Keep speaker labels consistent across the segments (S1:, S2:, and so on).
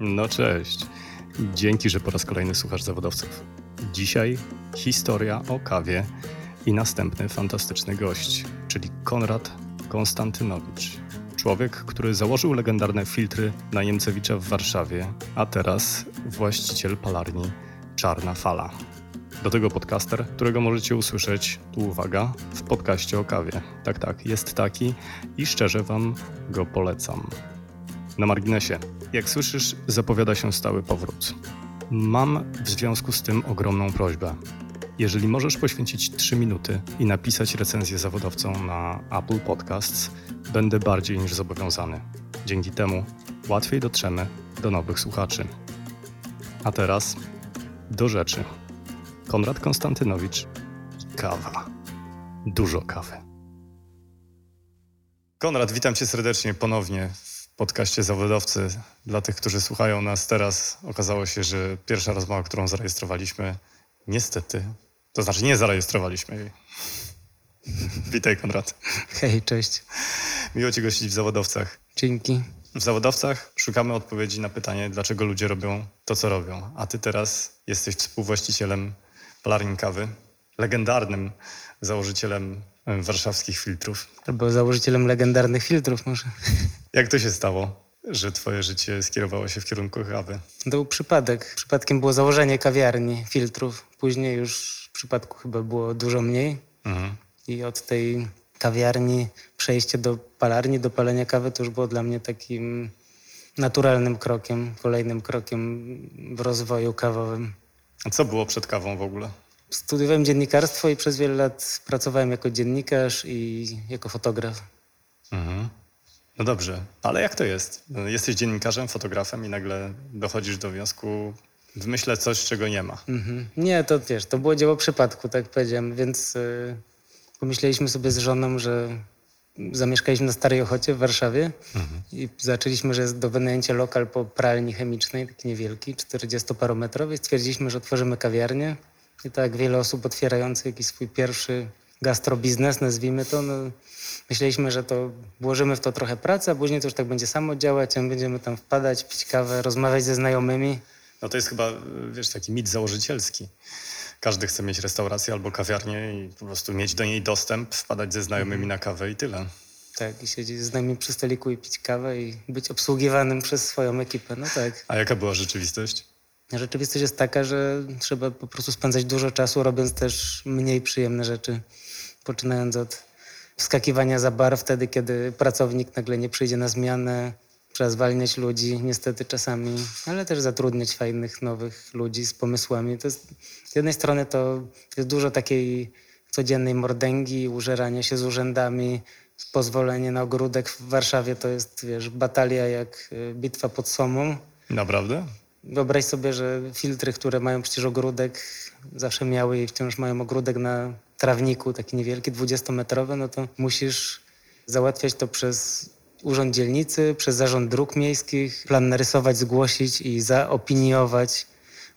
S1: No cześć. Dzięki, że po raz kolejny słuchasz zawodowców. Dzisiaj historia o kawie i następny fantastyczny gość, czyli Konrad Konstantynowicz. Człowiek, który założył legendarne filtry na Niemcewicza w Warszawie, a teraz właściciel palarni Czarna Fala. Do tego podcaster, którego możecie usłyszeć, tu uwaga, w podcaście o kawie. Tak, tak, jest taki i szczerze Wam go polecam. Na marginesie, jak słyszysz, zapowiada się stały powrót. Mam w związku z tym ogromną prośbę. Jeżeli możesz poświęcić 3 minuty i napisać recenzję zawodowcą na Apple Podcasts, będę bardziej niż zobowiązany. Dzięki temu łatwiej dotrzemy do nowych słuchaczy. A teraz do rzeczy. Konrad Konstantynowicz i kawa. Dużo kawy. Konrad, witam cię serdecznie ponownie podcaście Zawodowcy. Dla tych, którzy słuchają nas teraz, okazało się, że pierwsza rozmowa, którą zarejestrowaliśmy, niestety, to znaczy nie zarejestrowaliśmy jej. Witaj, Konrad.
S2: Hej, cześć.
S1: Miło cię gościć w Zawodowcach.
S2: Dzięki.
S1: W Zawodowcach szukamy odpowiedzi na pytanie, dlaczego ludzie robią to, co robią. A ty teraz jesteś współwłaścicielem palarni kawy, legendarnym założycielem warszawskich filtrów.
S2: Albo założycielem legendarnych filtrów może.
S1: Jak to się stało, że twoje życie skierowało się w kierunku kawy?
S2: To był przypadek. Przypadkiem było założenie kawiarni filtrów. Później już w przypadku chyba było dużo mniej.
S1: Mhm.
S2: I od tej kawiarni przejście do palarni, do palenia kawy to już było dla mnie takim naturalnym krokiem, kolejnym krokiem w rozwoju kawowym.
S1: A co było przed kawą w ogóle?
S2: Studiowałem dziennikarstwo i przez wiele lat pracowałem jako dziennikarz i jako fotograf.
S1: Mhm. No dobrze, ale jak to jest? Jesteś dziennikarzem, fotografem i nagle dochodzisz do wniosku, wymyślę coś, czego nie ma.
S2: Mhm. Nie, to wiesz, to było dzieło przypadku, tak powiedziałem, więc y, pomyśleliśmy sobie z żoną, że zamieszkaliśmy na Starej Ochocie w Warszawie i zaczęliśmy, że jest do wynajęcia lokal po pralni chemicznej, taki niewielki, 40-parometrowy. i Stwierdziliśmy, że otworzymy kawiarnię i tak wiele osób otwierających jakiś swój pierwszy gastrobiznes, nazwijmy to, no, myśleliśmy, że to włożymy w to trochę pracy, a później to już tak będzie samo działać, a my będziemy tam wpadać, pić kawę, rozmawiać ze znajomymi.
S1: No to jest chyba, wiesz, taki mit założycielski. Każdy chce mieć restaurację albo kawiarnię i po prostu mieć do niej dostęp, wpadać ze znajomymi na kawę i tyle.
S2: Tak, i siedzieć z nami przy stoliku i pić kawę i być obsługiwanym przez swoją ekipę. No tak.
S1: A jaka była rzeczywistość?
S2: Rzeczywistość jest taka, że trzeba po prostu spędzać dużo czasu, robiąc też mniej przyjemne rzeczy. Poczynając od wskakiwania za bar wtedy, kiedy pracownik nagle nie przyjdzie na zmianę. Trzeba zwalniać ludzi, niestety czasami, ale też zatrudniać fajnych, nowych ludzi z pomysłami. To jest, z jednej strony to jest dużo takiej codziennej mordęgi, użerania się z urzędami, pozwolenie na ogródek w Warszawie to jest, wiesz, batalia jak y, bitwa pod Somą.
S1: Naprawdę?
S2: Wyobraź sobie, że filtry, które mają przecież ogródek, zawsze miały i wciąż mają ogródek na trawniku, taki niewielki, 20-metrowy, no to musisz załatwiać to przez urząd dzielnicy, przez zarząd dróg miejskich, plan narysować, zgłosić i zaopiniować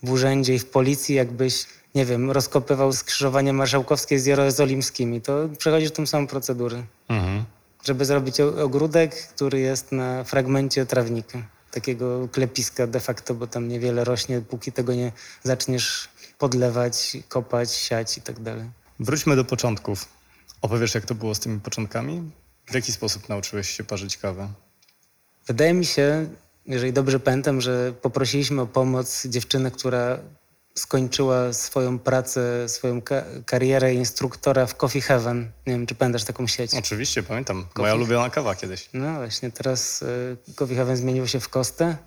S2: w urzędzie i w policji, jakbyś, nie wiem, rozkopywał skrzyżowanie marszałkowskie z jerozolimskimi. To przechodzisz tą samą procedurę,
S1: Mhm.
S2: żeby zrobić ogródek, który jest na fragmencie trawnika. Takiego klepiska de facto, bo tam niewiele rośnie, póki tego nie zaczniesz podlewać, kopać, siać i tak dalej.
S1: Wróćmy do początków. Opowiesz, jak to było z tymi początkami? W jaki sposób nauczyłeś się parzyć kawę?
S2: Wydaje mi się, jeżeli dobrze pamiętam, że poprosiliśmy o pomoc dziewczynę, która skończyła swoją pracę, swoją ka- karierę instruktora w Coffee Heaven. Nie wiem, czy pamiętasz taką sieć?
S1: Oczywiście, pamiętam. Moja ulubiona kawa kiedyś.
S2: No właśnie, teraz y, Coffee Heaven zmieniło się w Kostę.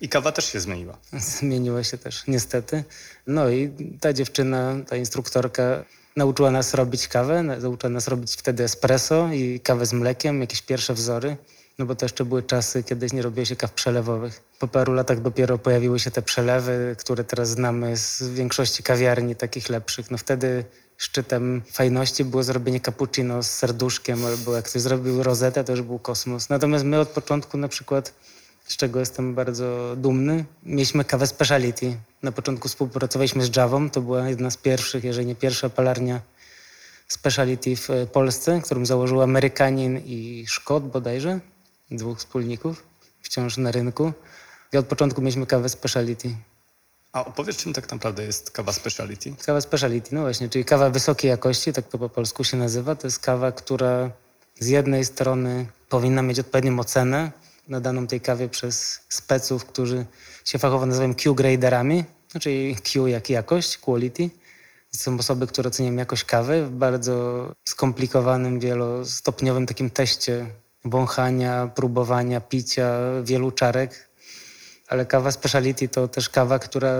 S1: I kawa też się zmieniła.
S2: Zmieniło się też, niestety. No i ta dziewczyna, ta instruktorka nauczyła nas robić kawę, na- nauczyła nas robić wtedy espresso i kawę z mlekiem, jakieś pierwsze wzory. No bo to jeszcze były czasy, kiedy nie robiło się kaw przelewowych. Po paru latach dopiero pojawiły się te przelewy, które teraz znamy z większości kawiarni takich lepszych. No wtedy szczytem fajności było zrobienie cappuccino z serduszkiem, albo jak ktoś zrobił rozetę, to już był kosmos. Natomiast my od początku na przykład z czego jestem bardzo dumny. Mieliśmy kawę speciality. Na początku współpracowaliśmy z Javą. To była jedna z pierwszych, jeżeli nie pierwsza palarnia speciality w e, Polsce, którą założył Amerykanin i Szkot bodajże, dwóch wspólników, wciąż na rynku. I od początku mieliśmy kawę speciality.
S1: A opowiedz, czym tak naprawdę jest kawa speciality?
S2: Kawa speciality, no właśnie, czyli kawa wysokiej jakości, tak to po polsku się nazywa. To jest kawa, która z jednej strony powinna mieć odpowiednią ocenę nadaną tej kawie przez speców, którzy się fachowo nazywają Q-graderami, no czyli Q jak jakość, quality. Są osoby, które oceniają jakość kawy w bardzo skomplikowanym, wielostopniowym takim teście wąchania, próbowania, picia, wielu czarek. Ale kawa speciality to też kawa, która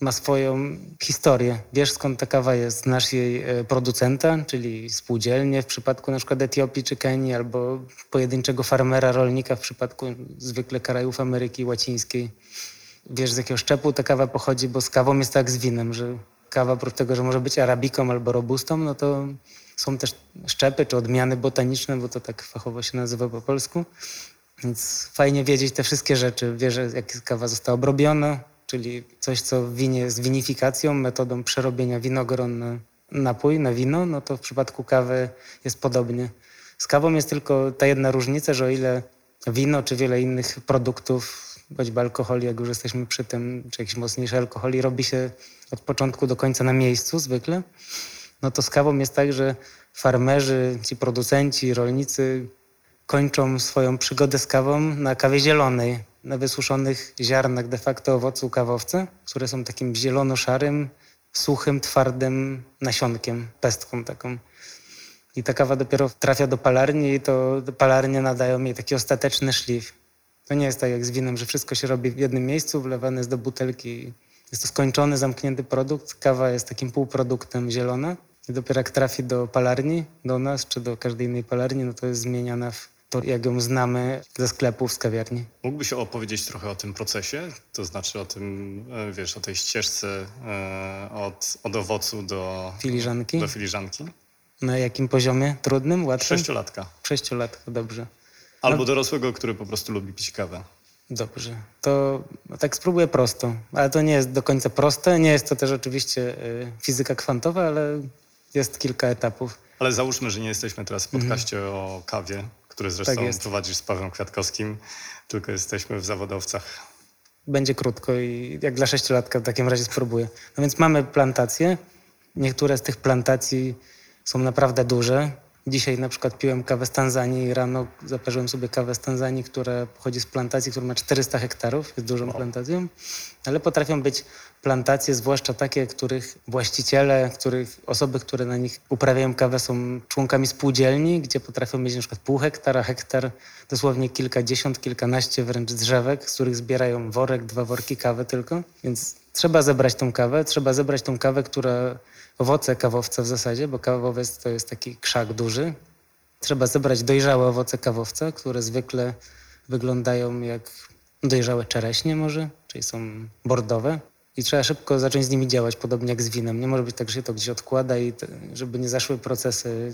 S2: ma swoją historię. Wiesz skąd ta kawa jest, znasz jej e, producenta, czyli spółdzielnie w przypadku na przykład Etiopii czy Kenii, albo pojedynczego farmera, rolnika w przypadku zwykle krajów Ameryki Łacińskiej. Wiesz z jakiego szczepu ta kawa pochodzi, bo z kawą jest tak z winem, że kawa oprócz tego, że może być arabiką albo robustą, no to są też szczepy czy odmiany botaniczne, bo to tak fachowo się nazywa po polsku. Więc fajnie wiedzieć te wszystkie rzeczy. Wiesz, jak kawa została obrobiona, czyli coś, co w winie jest winifikacją, metodą przerobienia winogron na napój, na wino, no to w przypadku kawy jest podobnie. Z kawą jest tylko ta jedna różnica, że o ile wino czy wiele innych produktów, choćby alkoholi, jak już jesteśmy przy tym, czy jakieś mocniejsze alkoholi, robi się od początku do końca na miejscu zwykle, no to z kawą jest tak, że farmerzy, ci producenci, rolnicy kończą swoją przygodę z kawą na kawie zielonej, na wysuszonych ziarnach de facto owocu kawowca, które są takim zielono-szarym, suchym, twardym nasionkiem, pestką taką. I ta kawa dopiero trafia do palarni i to palarnie nadają jej taki ostateczny szlif. To nie jest tak jak z winem, że wszystko się robi w jednym miejscu, wlewane jest do butelki. Jest to skończony, zamknięty produkt. Kawa jest takim półproduktem zielona. I dopiero jak trafi do palarni, do nas czy do każdej innej palarni, no to jest zmieniana w to, jak ją znamy ze sklepów, z kawiarni.
S1: Mógłbyś opowiedzieć trochę o tym procesie? To znaczy o tym, e, wiesz, o tej ścieżce e, od, od owocu do
S2: filiżanki.
S1: do filiżanki?
S2: Na jakim poziomie? Trudnym, łatwym?
S1: Sześciolatka.
S2: Sześciolatka, dobrze.
S1: Albo no. dorosłego, który po prostu lubi pić kawę.
S2: Dobrze. To tak spróbuję prosto, ale to nie jest do końca proste. Nie jest to też oczywiście y, fizyka kwantowa, ale jest kilka etapów.
S1: Ale załóżmy, że nie jesteśmy teraz w mhm. podcaście o kawie, który zresztą tak prowadzisz z Pawłem Kwiatkowskim, tylko jesteśmy w zawodowcach.
S2: Będzie krótko i jak dla sześciolatka w takim razie spróbuję. No więc mamy plantacje. Niektóre z tych plantacji są naprawdę duże. Dzisiaj na przykład piłem kawę z Tanzanii i rano zaparzyłem sobie kawę z Tanzanii, która pochodzi z plantacji, która ma 400 hektarów, jest dużą plantacją, ale potrafią być plantacje, zwłaszcza takie, których właściciele, których osoby, które na nich uprawiają kawę są członkami spółdzielni, gdzie potrafią mieć na przykład pół hektara, hektar, dosłownie kilkadziesiąt, kilkanaście wręcz drzewek, z których zbierają worek, dwa worki kawy tylko. Więc trzeba zebrać tą kawę, trzeba zebrać tą kawę, która owoce kawowca w zasadzie, bo kawowiec to jest taki krzak duży. Trzeba zebrać dojrzałe owoce kawowca, które zwykle wyglądają jak dojrzałe czereśnie może, czyli są bordowe. I trzeba szybko zacząć z nimi działać, podobnie jak z winem. Nie może być tak, że się to gdzieś odkłada i żeby nie zaszły procesy,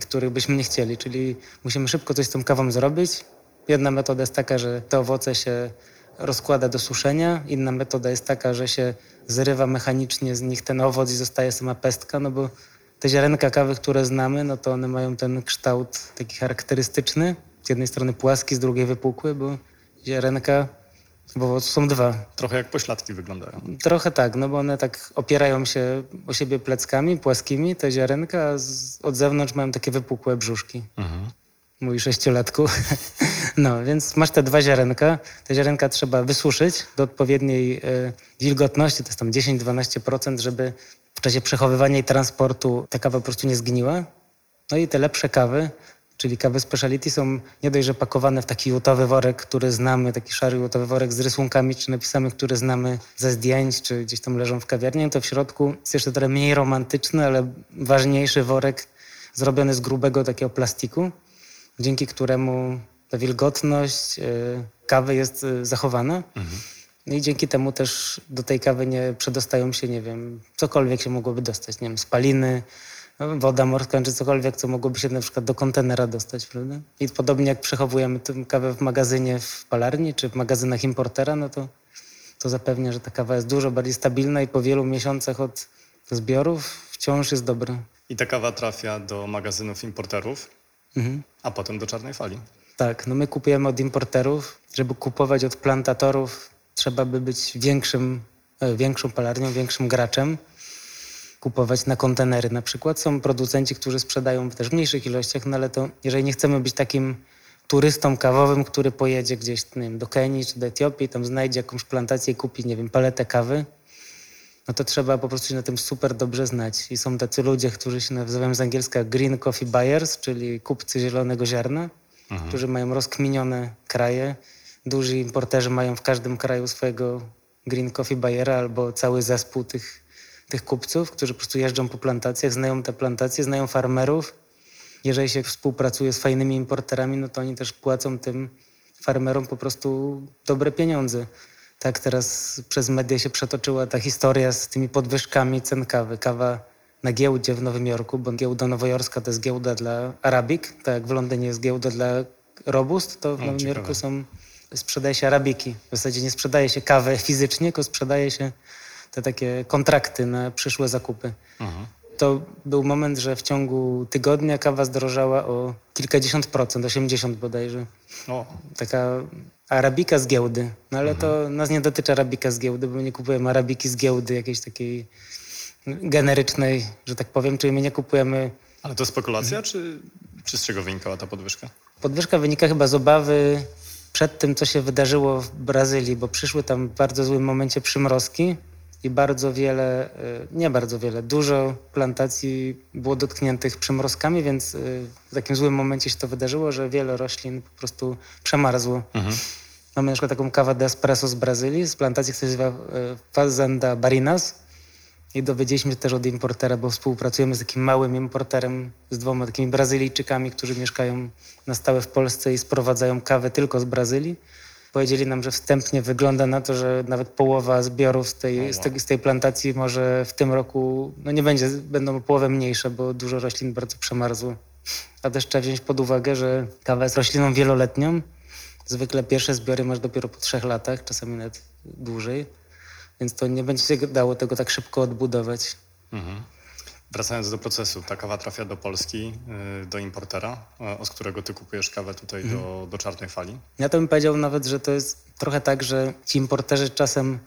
S2: których byśmy nie chcieli. Czyli musimy szybko coś z tą kawą zrobić. Jedna metoda jest taka, że te owoce się rozkłada do suszenia. Inna metoda jest taka, że się zrywa mechanicznie z nich ten owoc i zostaje sama pestka, no bo te ziarenka kawy, które znamy, no to one mają ten kształt taki charakterystyczny. Z jednej strony płaski, z drugiej wypukły, bo ziarenka bo są dwa.
S1: Trochę jak pośladki wyglądają.
S2: Trochę tak, no bo one tak opierają się o siebie pleckami płaskimi, te ziarenka, a z, od zewnątrz mają takie wypukłe brzuszki. Mhm mój sześciolatku. No, więc masz te dwa ziarenka. Te ziarenka trzeba wysuszyć do odpowiedniej e, wilgotności, to jest tam 10-12%, żeby w czasie przechowywania i transportu ta kawa po prostu nie zgniła. No i te lepsze kawy, czyli kawy speciality są nie dość, że pakowane w taki jutowy worek, który znamy, taki szary jutowy worek z rysunkami czy napisami, które znamy ze zdjęć, czy gdzieś tam leżą w kawiarni, to w środku jest jeszcze trochę mniej romantyczny, ale ważniejszy worek zrobiony z grubego takiego plastiku dzięki któremu ta wilgotność y, kawy jest y, zachowana. Mhm. No i dzięki temu też do tej kawy nie przedostają się, nie wiem, cokolwiek się mogłoby dostać, nie wiem, spaliny, no, woda morska, czy cokolwiek, co mogłoby się na przykład do kontenera dostać, prawda? I podobnie jak przechowujemy tę kawę w magazynie w palarni, czy w magazynach importera, no to, to zapewnia, że ta kawa jest dużo bardziej stabilna i po wielu miesiącach od zbiorów wciąż jest dobra.
S1: I ta kawa trafia do magazynów importerów? Mhm. a potem do czarnej fali.
S2: Tak, no my kupujemy od importerów. Żeby kupować od plantatorów, trzeba by być większym, e, większą palarnią, większym graczem. Kupować na kontenery na przykład. Są producenci, którzy sprzedają też w mniejszych ilościach, no ale to jeżeli nie chcemy być takim turystą kawowym, który pojedzie gdzieś nie wiem, do Kenii czy do Etiopii, tam znajdzie jakąś plantację i kupi, nie wiem, paletę kawy, no to trzeba po prostu się na tym super dobrze znać. I są tacy ludzie, którzy się nazywają z angielska green coffee buyers, czyli kupcy zielonego ziarna, mhm. którzy mają rozkminione kraje. Duży importerzy mają w każdym kraju swojego green coffee buyera albo cały zespół tych, tych kupców, którzy po prostu jeżdżą po plantacjach, znają te plantacje, znają farmerów. Jeżeli się współpracuje z fajnymi importerami, no to oni też płacą tym farmerom po prostu dobre pieniądze tak teraz przez media się przetoczyła ta historia z tymi podwyżkami cen kawy. Kawa na giełdzie w Nowym Jorku, bo giełda nowojorska to jest giełda dla Arabik, tak jak w Londynie jest giełda dla Robust, to w Nowym ciekawe. Jorku są, sprzedaje się Arabiki. W zasadzie nie sprzedaje się kawę fizycznie, tylko sprzedaje się te takie kontrakty na przyszłe zakupy. Mhm. To był moment, że w ciągu tygodnia kawa zdrożała o kilkadziesiąt procent, 80 bodajże. O. Taka arabika z giełdy. No ale mhm. to nas nie dotyczy arabika z giełdy, bo my nie kupujemy arabiki z giełdy jakiejś takiej generycznej, że tak powiem, czyli my nie kupujemy...
S1: Ale to spekulacja, czy, czy z czego wynikała ta podwyżka?
S2: Podwyżka wynika chyba z obawy przed tym, co się wydarzyło w Brazylii, bo przyszły tam w bardzo złym momencie przymrozki i bardzo wiele, e, nie bardzo wiele, dużo plantacji było dotkniętych przymrozkami, więc e, w takim złym momencie się to wydarzyło, że wiele roślin po prostu przemarzło. Mhm. Mamy na przykład taką kawę de espresso z Brazylii, z plantacji, która się nazywa e, Fazenda Barinas. I dowiedzieliśmy się też od importera, bo współpracujemy z takim małym importerem, z dwoma takimi Brazylijczykami, którzy mieszkają na stałe w Polsce i sprowadzają kawę tylko z Brazylii Powiedzieli nam, że wstępnie wygląda na to, że nawet połowa zbiorów z tej, z tej, z tej plantacji może w tym roku, no nie będzie, będą o połowę mniejsze, bo dużo roślin bardzo przemarzło. A też trzeba wziąć pod uwagę, że kawa jest rośliną wieloletnią. Zwykle pierwsze zbiory masz dopiero po trzech latach, czasami nawet dłużej. Więc to nie będzie się dało tego tak szybko odbudować. Mhm.
S1: Wracając do procesu, ta kawa trafia do Polski, y, do importera, z którego ty kupujesz kawę tutaj mhm. do, do czarnej fali.
S2: Ja to bym powiedział nawet, że to jest trochę tak, że ci importerzy czasem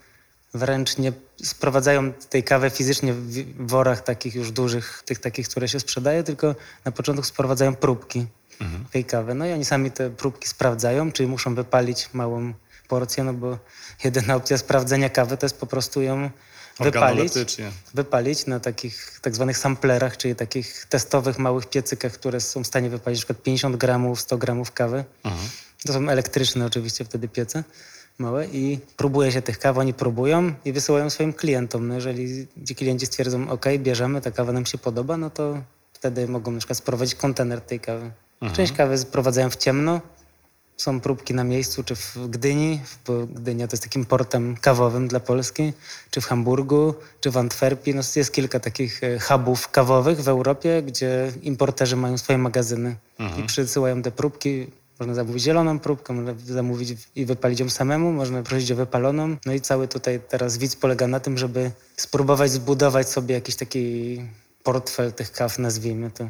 S2: wręcz nie sprowadzają tej kawy fizycznie w worach takich już dużych, tych takich, które się sprzedaje, tylko na początku sprowadzają próbki mhm. tej kawy. No i oni sami te próbki sprawdzają, czyli muszą wypalić małą porcję, no bo jedyna opcja sprawdzenia kawy to jest po prostu ją wypalić, wypalić na takich tak zwanych samplerach, czyli takich testowych małych piecykach, które są w stanie wypalić na przykład 50 gramów, 100 gramów kawy. Mhm. To są elektryczne oczywiście wtedy piece małe i próbuje się tych kaw, oni próbują i wysyłają swoim klientom. No jeżeli ci klienci stwierdzą, ok, bierzemy, ta kawa nam się podoba, no to wtedy mogą na przykład sprowadzić kontener tej kawy. Mhm. Część kawy sprowadzają w ciemno, są próbki na miejscu, czy w Gdyni, bo Gdynia to jest takim portem kawowym dla Polski, czy w Hamburgu, czy w Antwerpii. No, jest kilka takich e, hubów kawowych w Europie, gdzie importerzy mają swoje magazyny mhm. i przysyłają te próbki. Można zamówić zieloną próbkę, można zamówić i wypalić ją samemu, można prosić o wypaloną. No i cały tutaj teraz widz polega na tym, żeby spróbować zbudować sobie jakiś taki portfel tych kaw, nazwijmy to.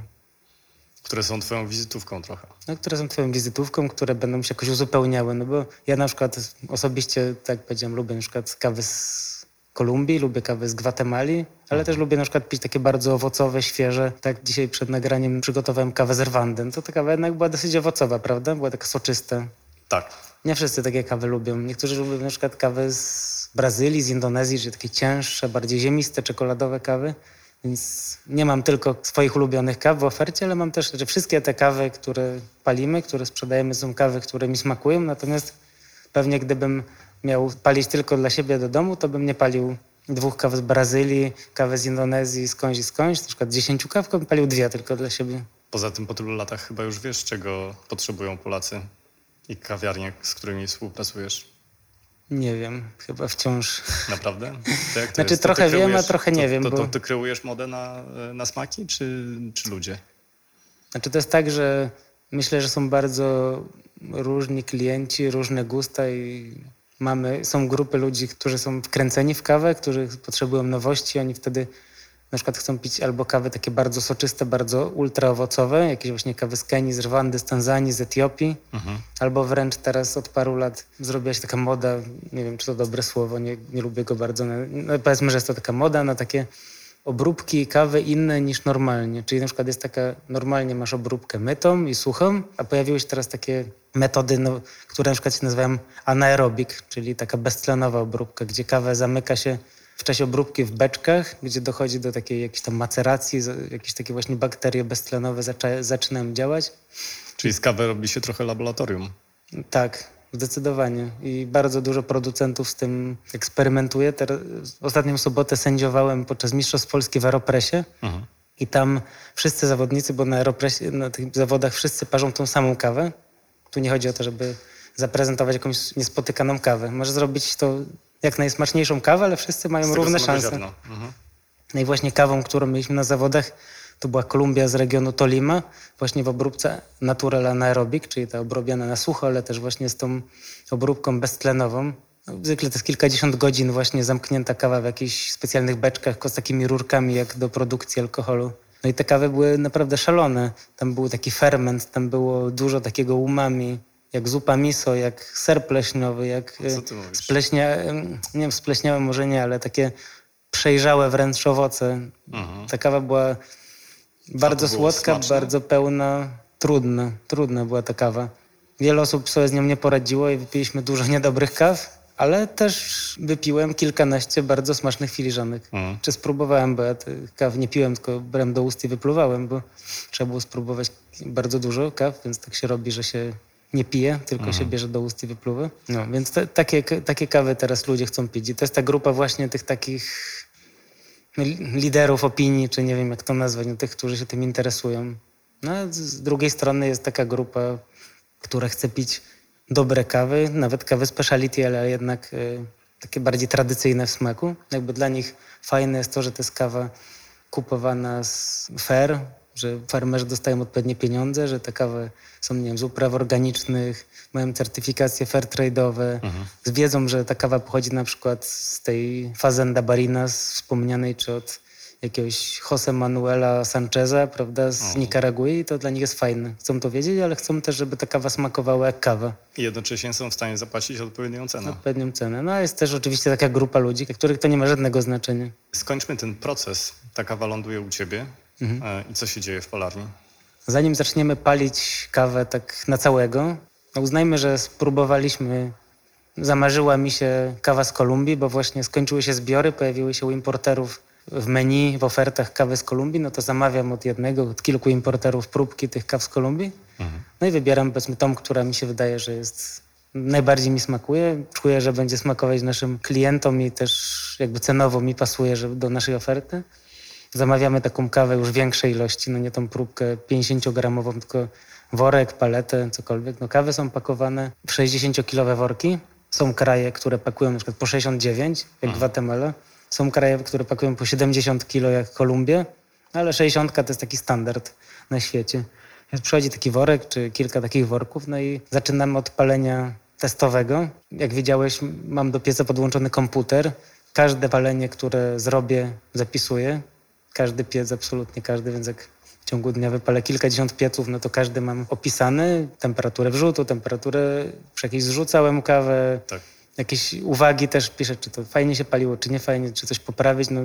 S1: Które są twoją wizytówką trochę.
S2: No, które są twoją wizytówką, które będą się jakoś uzupełniały. No bo ja na przykład osobiście, tak jak powiedziałem, lubię na przykład kawy z Kolumbii, lubię kawy z Gwatemali, ale też lubię na przykład pić takie bardzo owocowe, świeże. Tak dzisiaj przed nagraniem przygotowałem kawę z Rwandy. To ta kawa jednak była dosyć owocowa, prawda? Była taka soczysta.
S1: Tak.
S2: Nie wszyscy takie kawy lubią. Niektórzy lubią na przykład kawy z Brazylii, z Indonezji, czyli takie cięższe, bardziej ziemiste, czekoladowe kawy. Więc nie mam tylko swoich ulubionych kaw w ofercie, ale mam też, że wszystkie te kawy, które palimy, które sprzedajemy, są kawy, które mi smakują. Natomiast pewnie gdybym miał palić tylko dla siebie do domu, to bym nie palił dwóch kaw z Brazylii, kawę z Indonezji, skądś i skądś. Na przykład dziesięciu kaw, bym palił dwie tylko dla siebie.
S1: Poza tym po tylu latach chyba już wiesz, czego potrzebują Polacy i kawiarnie, z którymi współpracujesz.
S2: Nie wiem, chyba wciąż.
S1: Naprawdę?
S2: znaczy jest? trochę wiem, a trochę nie
S1: to,
S2: wiem.
S1: To, to, to, ty kreujesz modę na, na smaki, czy, czy ludzie?
S2: Znaczy to jest tak, że myślę, że są bardzo różni klienci, różne gusta i mamy, są grupy ludzi, którzy są wkręceni w kawę, którzy potrzebują nowości, oni wtedy na przykład chcą pić albo kawy takie bardzo soczyste, bardzo ultraowocowe, jakieś właśnie kawy z Kenii, z Rwandy, z Tanzanii, z Etiopii, mhm. albo wręcz teraz od paru lat zrobiła się taka moda, nie wiem czy to dobre słowo, nie, nie lubię go bardzo, no powiedzmy, że jest to taka moda na takie obróbki kawy inne niż normalnie. Czyli na przykład jest taka, normalnie masz obróbkę mytą i suchą, a pojawiły się teraz takie metody, no, które na przykład się nazywają anaerobik, czyli taka beztlenowa obróbka, gdzie kawę zamyka się w czasie obróbki w beczkach, gdzie dochodzi do takiej jakiejś tam maceracji, jakieś takie właśnie bakterie beztlenowe zaczynają działać.
S1: Czyli z kawy robi się trochę laboratorium.
S2: Tak, zdecydowanie. I bardzo dużo producentów z tym eksperymentuje. Teraz, ostatnią sobotę sędziowałem podczas Mistrzostw Polski w Aeropresie. Mhm. I tam wszyscy zawodnicy, bo na Aeropresie, na tych zawodach wszyscy parzą tą samą kawę. Tu nie chodzi o to, żeby zaprezentować jakąś niespotykaną kawę. Może zrobić to jak najsmaczniejszą kawę, ale wszyscy mają równe szanse. Mhm. No i właśnie kawą, którą mieliśmy na zawodach, to była Kolumbia z regionu Tolima, właśnie w obróbce Natural Anaerobic, czyli ta obrobiona na sucho, ale też właśnie z tą obróbką beztlenową. No, zwykle to jest kilkadziesiąt godzin właśnie zamknięta kawa w jakichś specjalnych beczkach z takimi rurkami jak do produkcji alkoholu. No i te kawy były naprawdę szalone. Tam był taki ferment, tam było dużo takiego umami, jak zupa miso, jak ser pleśniowy, jak spleśnia, nie wiem, spleśniałe może nie, ale takie przejrzałe wręcz owoce. Mhm. Ta kawa była bardzo słodka, smaczne? bardzo pełna, trudna, trudna była ta kawa. Wiele osób sobie z nią nie poradziło i wypiliśmy dużo niedobrych kaw, ale też wypiłem kilkanaście bardzo smacznych filiżanek. Mhm. Czy spróbowałem, bo ja tych kaw nie piłem, tylko brałem do ust i wypluwałem, bo trzeba było spróbować bardzo dużo kaw, więc tak się robi, że się nie pije, tylko mhm. się bierze do ust i wypluwa. No, więc te, takie, takie kawy teraz ludzie chcą pić. I to jest ta grupa właśnie tych takich liderów opinii, czy nie wiem jak to nazwać, no, tych, którzy się tym interesują. No, z drugiej strony jest taka grupa, która chce pić dobre kawy, nawet kawy speciality, ale jednak y, takie bardziej tradycyjne w smaku. Jakby dla nich fajne jest to, że to jest kawa kupowana z fair, że farmerzy dostają odpowiednie pieniądze, że te kawy są nie wiem, z upraw organicznych, mają certyfikacje fair trade'owe, mhm. wiedzą, że ta kawa pochodzi na przykład z tej Fazenda Barinas wspomnianej, czy od jakiegoś Jose Manuela Sancheza, prawda, z mhm. Nikaragui, to dla nich jest fajne. Chcą to wiedzieć, ale chcą też, żeby ta kawa smakowała jak kawa.
S1: I jednocześnie są w stanie zapłacić odpowiednią cenę.
S2: Odpowiednią cenę. No a jest też oczywiście taka grupa ludzi, dla których to nie ma żadnego znaczenia.
S1: Skończmy ten proces. Ta kawa ląduje u ciebie. Mhm. E, I co się dzieje w palarni?
S2: Zanim zaczniemy palić kawę tak na całego, no uznajmy, że spróbowaliśmy, zamarzyła mi się kawa z Kolumbii, bo właśnie skończyły się zbiory, pojawiły się u importerów w menu, w ofertach kawy z Kolumbii, no to zamawiam od jednego, od kilku importerów próbki tych kaw z Kolumbii. Mhm. No i wybieram powiedzmy tą, która mi się wydaje, że jest najbardziej mi smakuje. Czuję, że będzie smakować naszym klientom i też jakby cenowo mi pasuje że do naszej oferty zamawiamy taką kawę już większej ilości, no nie tą próbkę 50-gramową, tylko worek, paletę, cokolwiek. No kawy są pakowane w 60-kilowe worki. Są kraje, które pakują na przykład po 69, jak mhm. Guatemala. Są kraje, które pakują po 70 kilo, jak Kolumbia, ale 60 to jest taki standard na świecie. Więc przychodzi taki worek, czy kilka takich worków, no i zaczynamy od palenia testowego. Jak widziałeś, mam do pieca podłączony komputer. Każde palenie, które zrobię, zapisuję każdy piec, absolutnie każdy, więc jak w ciągu dnia wypalę kilkadziesiąt pieców, no to każdy mam opisany, temperaturę wrzutu, temperaturę, przy jakiejś zrzucałem kawę, tak. jakieś uwagi też piszę, czy to fajnie się paliło, czy nie fajnie, czy coś poprawić, no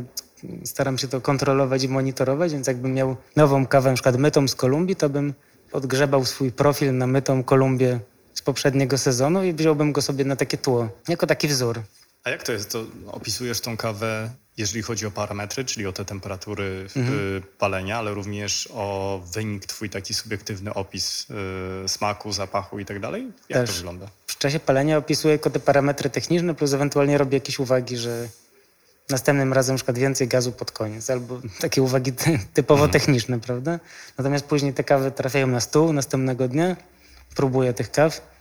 S2: staram się to kontrolować i monitorować, więc jakbym miał nową kawę, na przykład mytą z Kolumbii, to bym odgrzebał swój profil na mytą Kolumbię z poprzedniego sezonu i wziąłbym go sobie na takie tło, jako taki wzór.
S1: A jak to jest? To opisujesz tą kawę jeżeli chodzi o parametry, czyli o te temperatury mhm. Y, palenia, ale również o wynik, twój taki subiektywny opis y, smaku, zapachu i tak dalej? Jak Też. to wygląda?
S2: W czasie palenia opisuję tylko te parametry techniczne, plus ewentualnie robię jakieś uwagi, że następnym razem na przykład więcej gazu pod koniec, albo takie uwagi typowo mhm. techniczne, prawda? Natomiast później te kawy trafiają na stół następnego dnia, próbuję tych kaw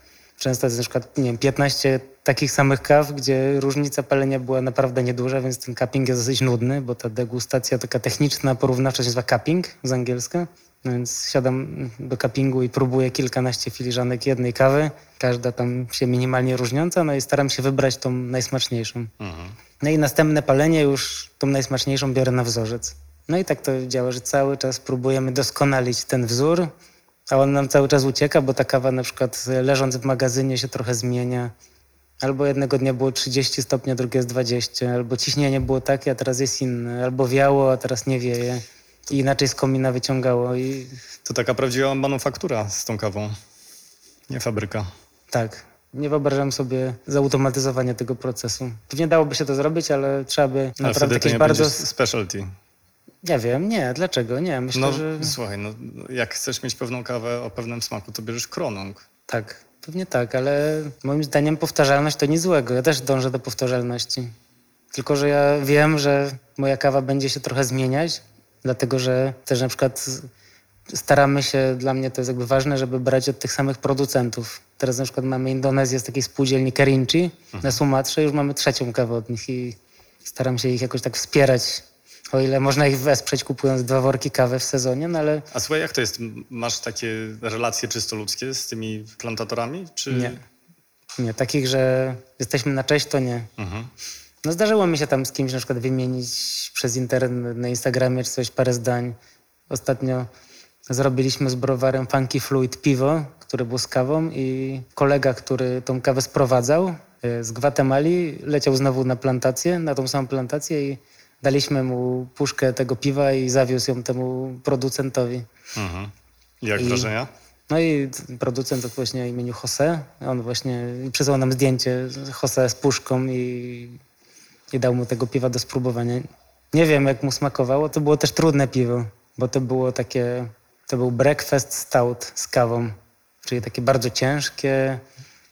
S2: Często jest na przykład, nie wiem, 15 takich samych kaw, gdzie różnica palenia była naprawdę nieduża, więc ten cupping jest dosyć nudny, bo ta degustacja taka techniczna, porównawcza się nazywa cupping z angielska. No więc siadam do cuppingu i próbuję kilkanaście filiżanek jednej kawy, każda tam się minimalnie różniąca, no i staram się wybrać tą najsmaczniejszą. Mhm. No i następne palenie już tą najsmaczniejszą biorę na wzorzec. No i tak to działa, że cały czas próbujemy doskonalić ten wzór, a on nam cały czas ucieka, bo ta kawa na przykład leżąc w magazynie się trochę zmienia. Albo jednego dnia było 30 stopni, a drugie jest 20, albo ciśnienie było takie, a teraz jest inne, albo wiało, a teraz nie wieje. I inaczej z komina wyciągało. I...
S1: To taka prawdziwa manufaktura z tą kawą, nie fabryka.
S2: Tak. Nie wyobrażam sobie zautomatyzowania tego procesu. Pewnie dałoby się to zrobić, ale trzeba by
S1: Ale
S2: naprawdę jakieś bardzo...
S1: specialty.
S2: Nie wiem, nie, dlaczego? Nie, myślę,
S1: No
S2: że
S1: słuchaj, no, jak chcesz mieć pewną kawę o pewnym smaku, to bierzesz kronąg.
S2: tak. Pewnie tak, ale moim zdaniem powtarzalność to nic złego. Ja też dążę do powtarzalności. Tylko, że ja wiem, że moja kawa będzie się trochę zmieniać, dlatego że też na przykład staramy się, dla mnie to jest jakby ważne, żeby brać od tych samych producentów. Teraz na przykład mamy Indonezję z takiej spółdzielni Kerinci na Sumatrze, już mamy trzecią kawę od nich i staram się ich jakoś tak wspierać, o ile można ich wesprzeć kupując dwa worki kawy w sezonie, no ale
S1: A słuchaj, jak to jest? Masz takie relacje czysto ludzkie z tymi plantatorami? Czy...
S2: nie. Nie, takich, że jesteśmy na cześć, to nie.
S1: Mhm.
S2: No zdarzyło mi się tam z kimś na przykład wymienić przez internet na Instagramie czy coś parę zdań. Ostatnio zrobiliśmy z browarem Funky Fluid piwo, które było z kawą i kolega, który tą kawę sprowadzał e, z Gwatemali, leciał znowu na plantację, na tą samą plantację i daliśmy mu puszkę tego piwa i zawiózł ją temu producentowi.
S1: Mhm. Jak
S2: I-
S1: wrażenia?
S2: No i producent właśnie o imieniu Jose, on właśnie przysłał nam zdjęcie Jose z puszką i, i dał mu tego piwa do spróbowania. Nie wiem, jak mu smakowało. To było też trudne piwo, bo to było takie, to był breakfast stout z kawą, czyli takie bardzo ciężkie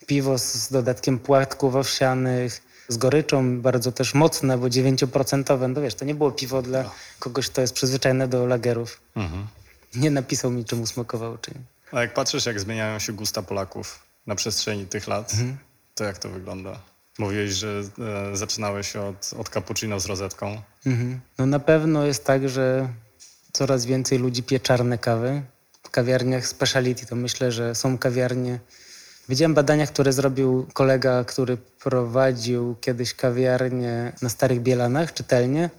S2: piwo z dodatkiem płatków owsianych, z goryczą, bardzo też mocne, bo 9%. No wiesz, to nie było piwo dla kogoś, kto jest przyzwyczajony do lagerów.
S1: Mhm.
S2: Nie napisał mi, czemu smakowało, czy nie.
S1: A jak patrzysz, jak zmieniają się gusta Polaków na przestrzeni tych lat,
S2: Mhm.
S1: to jak to wygląda? Mówiłeś, że e, zaczynałeś od, od cappuccino z rozetką.
S2: Mhm. No na pewno jest tak, że coraz więcej ludzi pije czarne kawy. W kawiarniach speciality to myślę, że są kawiarnie. Widziałem badania, które zrobił kolega, który prowadził kiedyś kawiarnię na Starych Bielanach, czytelnie.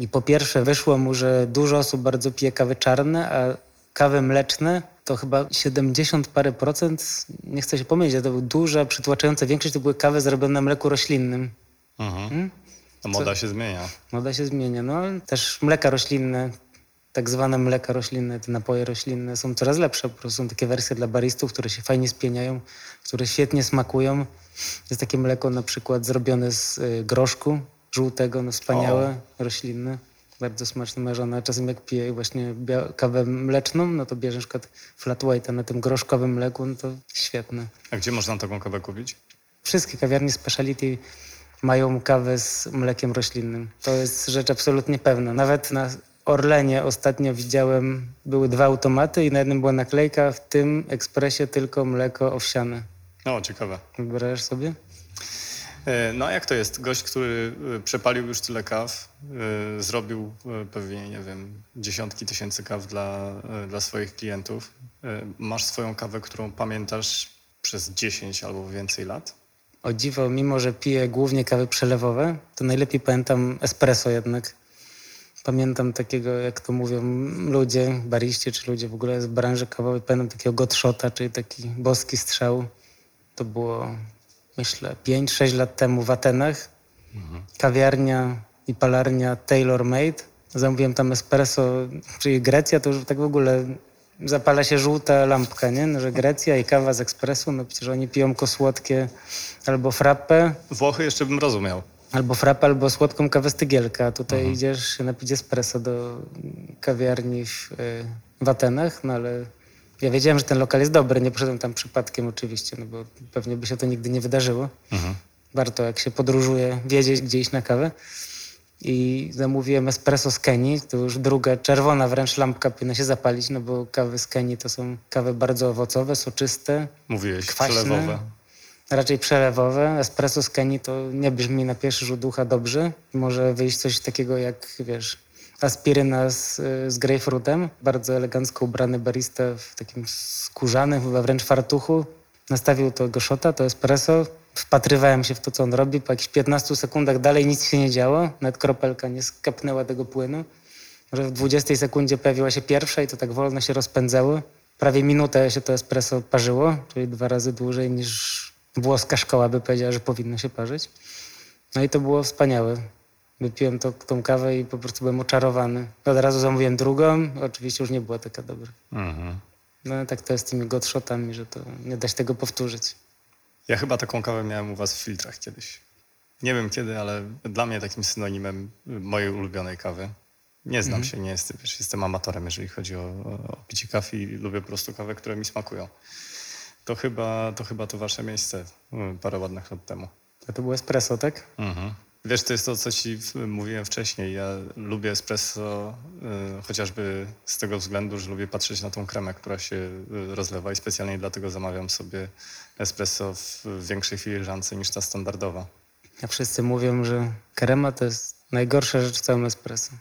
S2: I po pierwsze wyszło mu, że dużo osób bardzo pije kawy czarne, a kawy mleczne to chyba 70 parę procent, nie chcę się pomylić, ale to była duża, przytłaczająca większość to były kawy zrobione na mleku roślinnym.
S1: Mhm.
S2: Hmm?
S1: Moda się zmienia.
S2: Moda się zmienia. No, też mleka roślinne, tak zwane mleka roślinne, te napoje roślinne są coraz lepsze. Po prostu są takie wersje dla baristów, które się fajnie spieniają, które świetnie smakują. Jest takie mleko na przykład zrobione z y, groszku żółtego, no wspaniałe, roślinne. Bardzo smaczne. Moja żona czasem jak pije właśnie kawę mleczną, no to bierze na przykład flat white'a na tym groszkowym mleku, no to świetne.
S1: A gdzie można taką kawę kupić?
S2: Wszystkie kawiarnie speciality mają kawę z mlekiem roślinnym. To jest rzecz absolutnie pewna. Nawet na Orlenie ostatnio widziałem, były dwa automaty i na jednym była naklejka, w tym ekspresie tylko mleko owsiane.
S1: O, ciekawe.
S2: Wyobrażasz sobie?
S1: E, No a jak to jest? Gość, który e, przepalił już tyle kaw, e, zrobił pewnie, nie wiem, dziesiątki tysięcy kaw dla, dla swoich klientów. Masz swoją kawę, którą pamiętasz przez 10 albo więcej lat?
S2: O dziwo, mimo że piję głównie kawy przelewowe, to najlepiej pamiętam espresso jednak. Pamiętam takiego, jak to mówią ludzie, bariści czy ludzie w ogóle z branży kawowej, pamiętam takiego gotshota, czyli taki boski strzał. To było, myślę, 5-6 lat temu w Atenach. Kawiarnia i palarnia Tailor Made. Zamówiłem tam espresso, czyli Grecja, to już tak w ogóle zapala się żółta lampka, nie? No, że Grecja i kawa z ekspresu, no przecież oni piją słodkie albo frappę,
S1: Włochy jeszcze bym rozumiał.
S2: Albo frappę, albo słodką kawę z tygielka. Tutaj idziesz się napić espresso do kawiarni w, y, w Atenach, no ale ja wiedziałem, że ten lokal jest dobry, nie poszedłem tam przypadkiem oczywiście, no bo pewnie by się to nigdy nie wydarzyło.
S1: Mhm.
S2: Warto, jak się podróżuje, wiedzieć, gdzie iść na kawę. I zamówiłem espresso z Kenii, to już druga czerwona wręcz lampka powinna się zapalić, no bo kawy z Kenii to są kawy bardzo owocowe, soczyste,
S1: Mówiłeś,
S2: Kwaśne.
S1: przelewowe.
S2: Raczej przelewowe. Espresso z Kenii to nie brzmi na pierwszy rzut ucha dobrze. Może wyjść coś takiego jak, wiesz, aspiryna z, z grejpfrutem. Bardzo elegancko ubrany barista w takim skórzanym, chyba wręcz fartuchu. Nastawił tego szota, to espresso. Wpatrywałem się w to, co on robi. Po jakichś 15 sekundach dalej nic się nie działo. Nawet kropelka nie skapnęła tego płynu. że w 20 sekundzie pojawiła się pierwsza i to tak wolno się rozpędzało. Prawie minutę się to espresso parzyło, czyli dwa razy dłużej niż włoska szkoła by powiedziała, że powinno się parzyć. No i to było wspaniałe. Wypiłem to, tą kawę i po prostu byłem oczarowany. Od razu zamówiłem drugą, oczywiście już nie była taka dobra. Mhm. No tak to jest z tymi godshotami, że to nie da się tego powtórzyć.
S1: Ja chyba taką kawę miałem u was w filtrach kiedyś. Nie wiem kiedy, ale dla mnie takim synonimem mojej ulubionej kawy. Nie znam mhm. się, nie jestem, wiesz, jestem amatorem, jeżeli chodzi o, o picie kawy i lubię po prostu kawę, które mi smakują. To chyba to, chyba to wasze miejsce mm, parę ładnych lat temu.
S2: A to było espresso, tak?
S1: Mhm. Wiesz, to jest to, co ci mówiłem wcześniej. Ja lubię espresso y, chociażby z tego względu, że lubię patrzeć na tą kremę, która się y, rozlewa i specjalnie dlatego zamawiam sobie espresso w większej filiżance niż ta standardowa.
S2: A wszyscy mówią, że krema to jest najgorsza rzecz w całym espresso.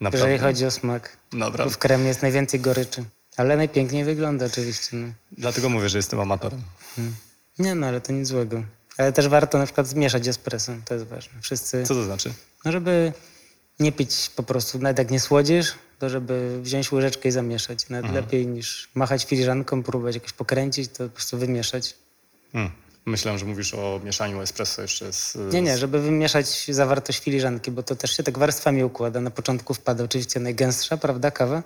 S2: Naprawdę? Jeżeli chodzi o smak. Naprawdę. W kremie jest najwięcej goryczy. Ale najpiękniej wygląda oczywiście. No.
S1: Dlatego mówię, że jestem amatorem.
S2: Hmm. Nie no, ale to nic złego. Ale też warto na przykład zmieszać espresso, to jest ważne. Wszyscy...
S1: Co to znaczy?
S2: No, żeby nie pić po prostu, nawet jak nie słodzisz, to żeby wziąć łyżeczkę i zamieszać. Nawet mhm. lepiej niż machać filiżanką, próbować jakoś pokręcić, to po prostu wymieszać.
S1: Hmm. Myślałem, że mówisz o mieszaniu espresso jeszcze z...
S2: Nie, nie, żeby wymieszać zawartość filiżanki, bo to też się tak warstwami układa. Na początku wpada oczywiście najgęstsza, prawda, kawa,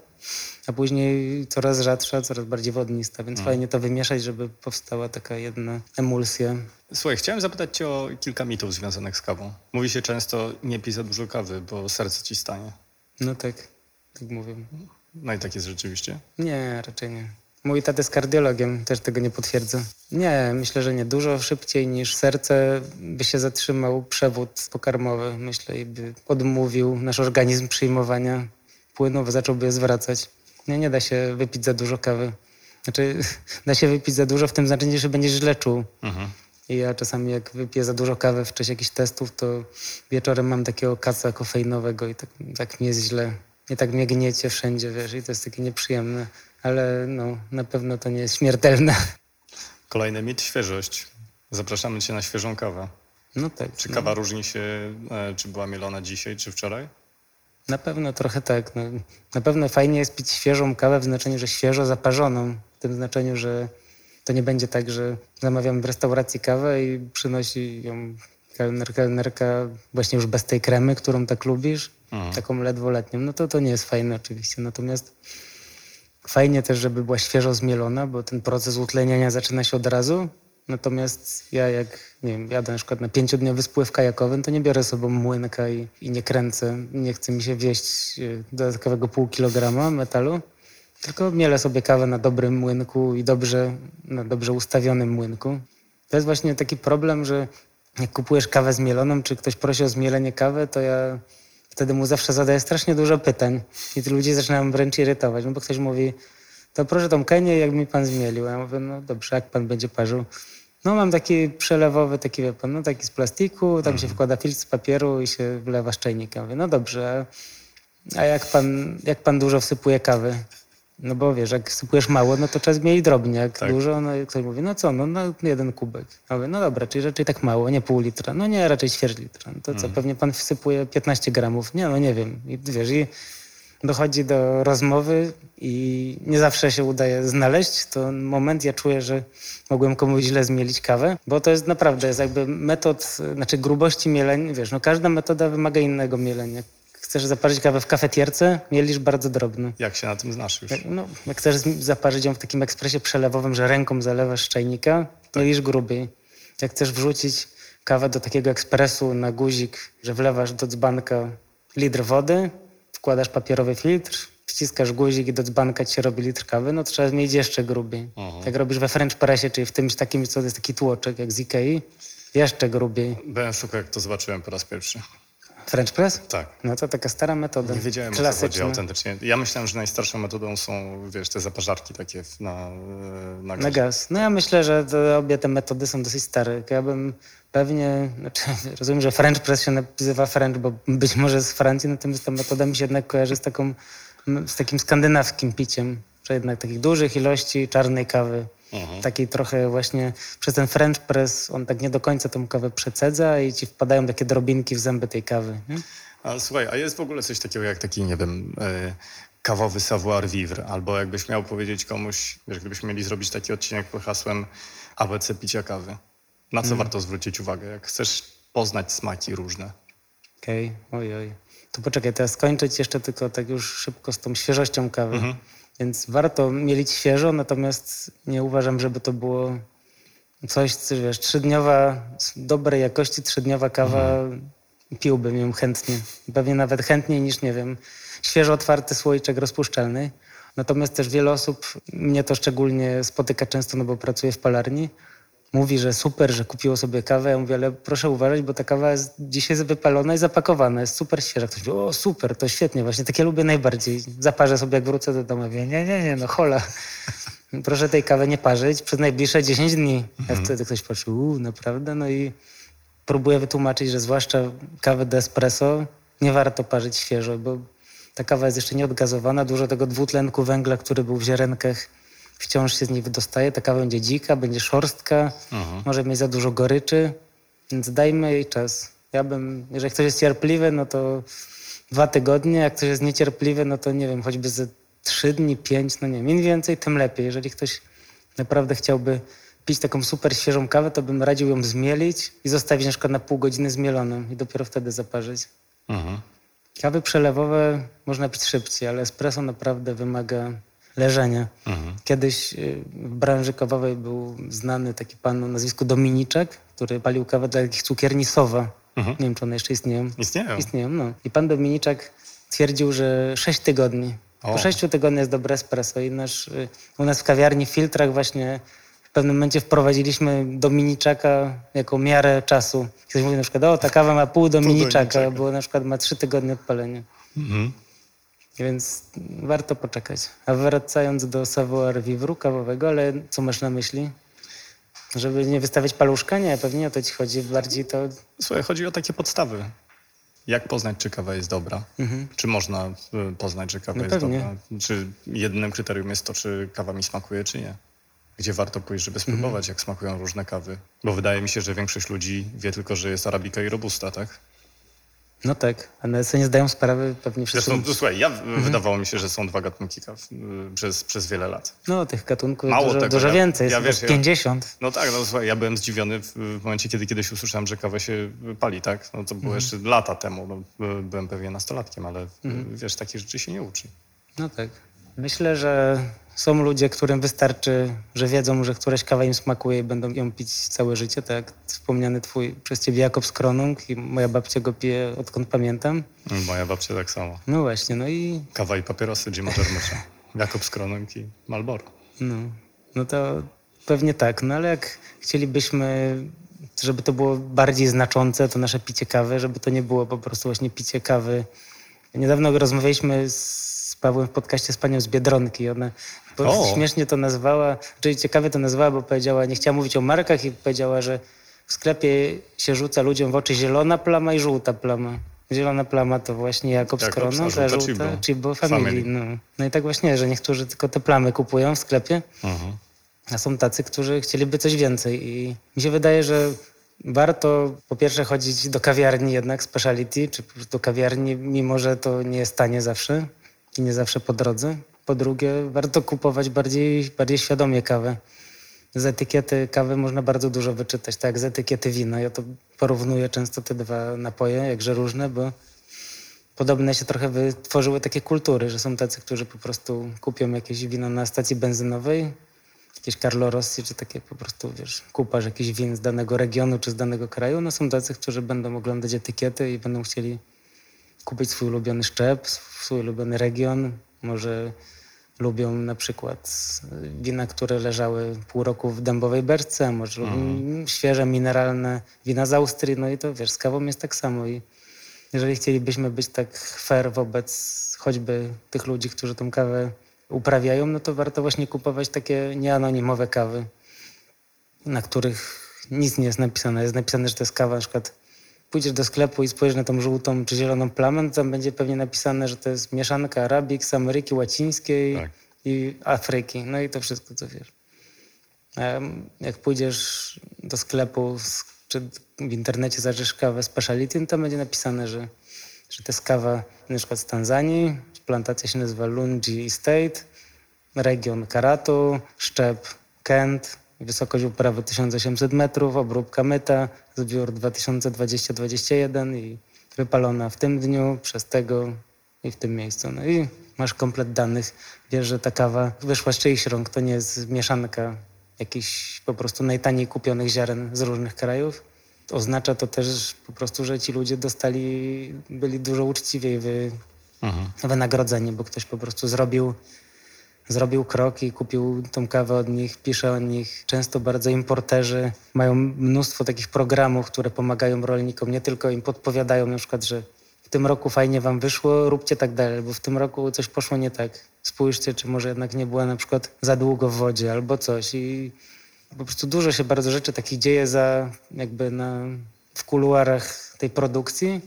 S2: a później coraz rzadsza, coraz bardziej wodnista, więc hmm. fajnie to wymieszać, żeby powstała taka jedna emulsja.
S1: Słuchaj, chciałem zapytać cię o kilka mitów związanych z kawą. Mówi się często, nie pij za dużo kawy, bo serce ci stanie.
S2: No tak, tak mówię.
S1: No i tak jest rzeczywiście?
S2: Nie, raczej nie. Mój tata jest kardiologiem, też tego nie potwierdza. Nie, myślę, że nie. Dużo szybciej niż serce by się zatrzymał przewód pokarmowy, myślę, i by odmówił nasz organizm przyjmowania płynów, zacząłby je zwracać. Nie, nie da się wypić za dużo kawy. Znaczy, da się wypić za dużo w tym znaczeniu, że będziesz źle czuł. Mhm. I ja czasami jak wypiję za dużo kawy w czasie jakichś testów, to wieczorem mam takiego kaca kofeinowego i tak, tak mi jest źle. I tak mnie gniecie wszędzie, wiesz, i to jest takie nieprzyjemne ale no, na pewno to nie jest śmiertelne.
S1: Kolejny mit, świeżość. Zapraszamy Cię na świeżą kawę. No tak. Czy no. kawa różni się, e, czy była mielona dzisiaj, czy wczoraj?
S2: Na pewno trochę tak. No, na pewno fajnie jest pić świeżą kawę w znaczeniu, że świeżo zaparzoną. W tym znaczeniu, że to nie będzie tak, że zamawiam w restauracji kawę i przynosi ją kelner, kelnerka właśnie już bez tej kremy, którą tak lubisz, mhm. taką ledwo letnią. No to to nie jest fajne oczywiście. Natomiast Fajnie też, żeby była świeżo zmielona, bo ten proces utleniania zaczyna się od razu. Natomiast ja jak, nie wiem, jadę na przykład na pięciodniowy spływ kajakowym, to nie biorę sobą młynka i, i nie kręcę. Nie chce mi się wieść e, dodatkowego pół kilograma metalu, tylko mielę sobie kawę na dobrym młynku i dobrze, na dobrze ustawionym młynku. To jest właśnie taki problem, że jak kupujesz kawę zmieloną, czy ktoś prosi o zmielenie kawy, to ja wtedy mu zawsze zadaję strasznie dużo pytań i ci ludzie zaczynają wręcz irytować, no bo ktoś mówi, to proszę tą Kenię, jak mi pan zmielił. Ja mówię, no dobrze, jak pan będzie parzył? No mam taki przelewowy, taki wie pan, no taki z plastiku, tam się mhm. wkłada filtr z papieru i się wlewa z czajnika. Mówię, no dobrze, a jak pan, jak pan dużo wsypuje kawy? No bo wiesz, jak sypujesz mało, no to czas mieli drobnie. Jak tak. dużo, no i ktoś mówi, no co, no, no jeden kubek. Ja mówię, no dobra, czyli raczej tak mało, nie pół litra. No nie, raczej ćwierć litra. No to co, mhm. pewnie pan wsypuje 15 gramów. Nie, no nie wiem. I wiesz, i dochodzi do rozmowy i nie zawsze się udaje znaleźć. To moment, ja czuję, że mogłem komuś źle zmielić kawę, bo to jest naprawdę, jest jakby metod, znaczy grubości mielenia, wiesz, no każda metoda wymaga innego mielenia chcesz zaparzyć kawę w kafetierce, mielisz bardzo drobny.
S1: Jak się na tym znasz już?
S2: Jak, no, jak chcesz zaparzyć ją w takim ekspresie przelewowym, że ręką zalewasz czajnika, tak. mielisz grubiej. Jak chcesz wrzucić kawę do takiego ekspresu na guzik, że wlewasz do dzbanka litr wody, wkładasz papierowy filtr, wciskasz guzik i do dzbanka ci się robi litr kawy, no to trzeba mieć jeszcze grubiej. Mhm. Jak robisz we French Pressie, czyli w tym takim, co jest taki tłoczek jak z Ikei, jeszcze grubiej.
S1: Byłem w szoku, jak to zobaczyłem po raz pierwszy.
S2: French press?
S1: Tak.
S2: No to taka stara metoda.
S1: Nie wiedziałem, o co chodzi autentycznie. Ja myślałem, że najstarszą metodą są, wiesz, te zaparzarki takie na,
S2: na gaz. Na gaz. No ja myślę, że obie te metody są dosyć stare. Ja bym pewnie, znaczy, rozumiem, że French press się nazywa French, bo być może z Francji, natomiast ta metoda mi się jednak kojarzy z, taką, z takim skandynawskim piciem, że jednak takich dużych ilości czarnej kawy Mhm. Takiej trochę właśnie przez ten French press on tak nie do końca tą kawę przecedza i ci wpadają takie drobinki w zęby tej kawy. Nie?
S1: A słuchaj, a jest w ogóle coś takiego jak taki, nie wiem, e, kawowy savoir vivre, albo jakbyś miał powiedzieć komuś, że gdybyśmy mieli zrobić taki odcinek pod hasłem ABC picia kawy. Na co mm. warto zwrócić uwagę, jak chcesz poznać smaki różne?
S2: Okej, okay. oj, oj. To poczekaj, teraz skończyć jeszcze tylko tak już szybko z tą świeżością kawy. -hmm. Więc warto mielić świeżo, natomiast nie uważam, żeby to było coś, co wiesz, trzydniowa, dobrej jakości trzydniowa kawa, mm. piłbym ją chętnie. Pewnie nawet chętniej niż, nie wiem, świeżo otwarty słoiczek rozpuszczalny. Natomiast też wiele osób, mnie to szczególnie spotyka często, no bo pracuję w palarni, mówi, że super, że kupiło sobie kawę. Ja mówię, ale proszę uważać, bo ta kawa jest dzisiaj wypalona i zapakowana, jest super świeża. Ktoś mówi, o super, to świetnie, właśnie takie lubię najbardziej. Zaparzę sobie, jak wrócę do domu. Mówię, nie, nie, nie, no hola. proszę tej kawy nie parzyć przez najbliższe 10 dni. Mhm. A wtedy ktoś patrzy, uuu, naprawdę? No i próbuję wytłumaczyć, że zwłaszcza kawę do espresso nie warto parzyć świeżo, bo ta kawa jest jeszcze nieodgazowana. Dużo tego dwutlenku węgla, który był w ziarenkach, wciąż się z niej wydostaje. Ta kawa będzie dzika, będzie szorstka, mhm. może mieć za dużo goryczy, więc dajmy jej czas. Ja bym, jeżeli ktoś jest cierpliwy, no to dwa tygodnie, jak ktoś jest niecierpliwy, no to nie wiem, choćby ze trzy dni, pięć, no nie wiem, im więcej, tym lepiej. Jeżeli ktoś naprawdę chciałby pić taką super świeżą kawę, to bym radził ją zmielić i zostawić na przykład na pół godziny zmieloną i dopiero wtedy zaparzyć. Mhm. Kawy przelewowe można pić szybciej, ale espresso naprawdę wymaga leżenia. Mhm. Kiedyś y, w branży kawowej był znany taki pan o nazwisku Dominiczek, który palił kawę dla takich cukierni Sowa. Mhm. Nie wiem, czy one jeszcze istnieją.
S1: Istnieją.
S2: Istnieją, no. I pan Dominiczek twierdził, że 6 tygodni. O. Po 6 tygodni jest dobre espresso. I nasz, y, u nas w kawiarni w filtrach właśnie w pewnym momencie wprowadziliśmy Dominiczaka jako miarę czasu. Ktoś mówi na przykład, o ta kawa ma pół Dominiczaka, bo na przykład ma 3 tygodnie odpalenia. Mhm. Więc warto poczekać. A wracając do savoir vivre kawowego, ale co masz na myśli? Żeby nie wystawiać paluszka? Nie, pewnie o to ci chodzi. Bardziej to...
S1: Słuchaj, chodzi o takie podstawy. Jak poznać, czy kawa jest dobra? Mhm. Czy można y, poznać, że kawa no jest pewnie. dobra? Czy jednym kryterium jest to, czy kawa mi smakuje, czy nie? Gdzie warto pójść, żeby spróbować, mhm. jak smakują różne kawy? Bo wydaje mi się, że większość ludzi wie tylko, że jest arabika i robusta, tak?
S2: No tak, ale sobie nie zdają sprawy pewnie wszyscy.
S1: Zresztą, słuchaj, ja mhm. wydawało mi się, że są dwa gatunki kaw y, przez, przez wiele lat.
S2: No, tych gatunków Mało dużo, tego, dużo ja, więcej, ja, wiesz, 50. Ja,
S1: no tak, no słuchaj, ja byłem zdziwiony w, w, momencie, kiedy kiedyś usłyszałem, że kawę się pali, tak? No to było mhm. jeszcze lata temu, no, byłem pewnie nastolatkiem, ale mhm. wiesz, takich rzeczy się nie uczy.
S2: No tak. Myślę, że są ludzie, którym wystarczy, że wiedzą, że któraś kawa im smakuje i będą ją pić całe życie, tak jak wspomniany twój przez ciebie Jakob Skronung i moja babcia go pije odkąd pamiętam.
S1: Moja babcia tak samo.
S2: No właśnie, no i...
S1: Kawa i papierosy Jima Jarmusza. Jakob Skronung i Malboro.
S2: No, no to pewnie tak, no ale jak chcielibyśmy żeby to było bardziej znaczące, to nasze picie kawy, żeby to nie było po prostu właśnie picie kawy. Niedawno rozmawialiśmy z Pawłem w podcaście z panią z Biedronki. Ona śmiesznie to nazwała, czyli ciekawie to nazwała, bo powiedziała, nie chciała mówić o markach i powiedziała, że w sklepie się rzuca ludziom w oczy zielona plama i żółta plama. Zielona plama to właśnie Jakob tak, Skrono, a żółta Chibo Family. Family. No. no i tak właśnie, że niektórzy tylko te plamy kupują w sklepie, mhm. a są tacy, którzy chcieliby coś więcej. I mi się wydaje, że warto po pierwsze chodzić do kawiarni jednak speciality, czy do kawiarni, mimo że to nie jest tanie zawsze i nie zawsze po drodze. Po drugie, warto kupować bardziej, bardziej świadomie kawę. Z etykiety kawy można bardzo dużo wyczytać, tak jak z etykiety wina. Ja to porównuję często te dwa napoje, jakże różne, bo podobne się trochę wytworzyły takie kultury, że są tacy, którzy po prostu kupią jakieś wino na stacji benzynowej, jakieś Carlo Rossi, czy takie po prostu, wiesz, kupasz jakiś win z danego regionu, czy z danego kraju. No są tacy, którzy będą oglądać etykiety i będą chcieli kupić swój ulubiony szczep, swój ulubiony region. Może lubią na przykład wina, które leżały pół roku w dębowej berce, może mm. lubią świeże, mineralne wina z Austrii. No i to wiesz, z kawą jest tak samo. I jeżeli chcielibyśmy być tak fair wobec choćby tych ludzi, którzy tą kawę uprawiają, no to warto właśnie kupować takie nieanonimowe kawy, na których nic nie jest napisane. Jest napisane, że to jest kawa na przykład pójdziesz do sklepu i spojrzysz na tą żółtą czy zieloną plamę, tam będzie pewnie napisane, że to jest mieszanka arabik z Ameryki Łacińskiej tak. i Afryki. No i to wszystko, co wiesz. Jak pójdziesz do sklepu czy w internecie zajrzysz kawę speciality, no to będzie napisane, że, że to jest kawa na przykład z Tanzanii, plantacja się nazywa Lungi Estate, region Karatu, szczep Kent, wysokość uprawy 1800 metrów, obróbka myta, zbiór 2020-2021 i wypalona w tym dniu, przez tego i w tym miejscu. No i masz komplet danych. Wiesz, że ta kawa wyszła z czyichś rąk. To nie jest mieszanka jakichś po prostu najtaniej kupionych ziaren z różnych krajów. Oznacza to też po prostu, że ci ludzie dostali, byli dużo uczciwiej wy, mhm. wynagrodzeni, bo ktoś po prostu zrobił zrobił krok i kupił tą kawę od nich, pisze o nich. Często bardzo importerzy mają mnóstwo takich programów, które pomagają rolnikom, nie tylko im podpowiadają na przykład, że w tym roku fajnie wam wyszło, róbcie tak dalej, bo w tym roku coś poszło nie tak. Spójrzcie, czy może jednak nie była na przykład za długo w wodzie albo coś. I po prostu dużo się bardzo rzeczy takich dzieje za jakby na, w kuluarach tej produkcji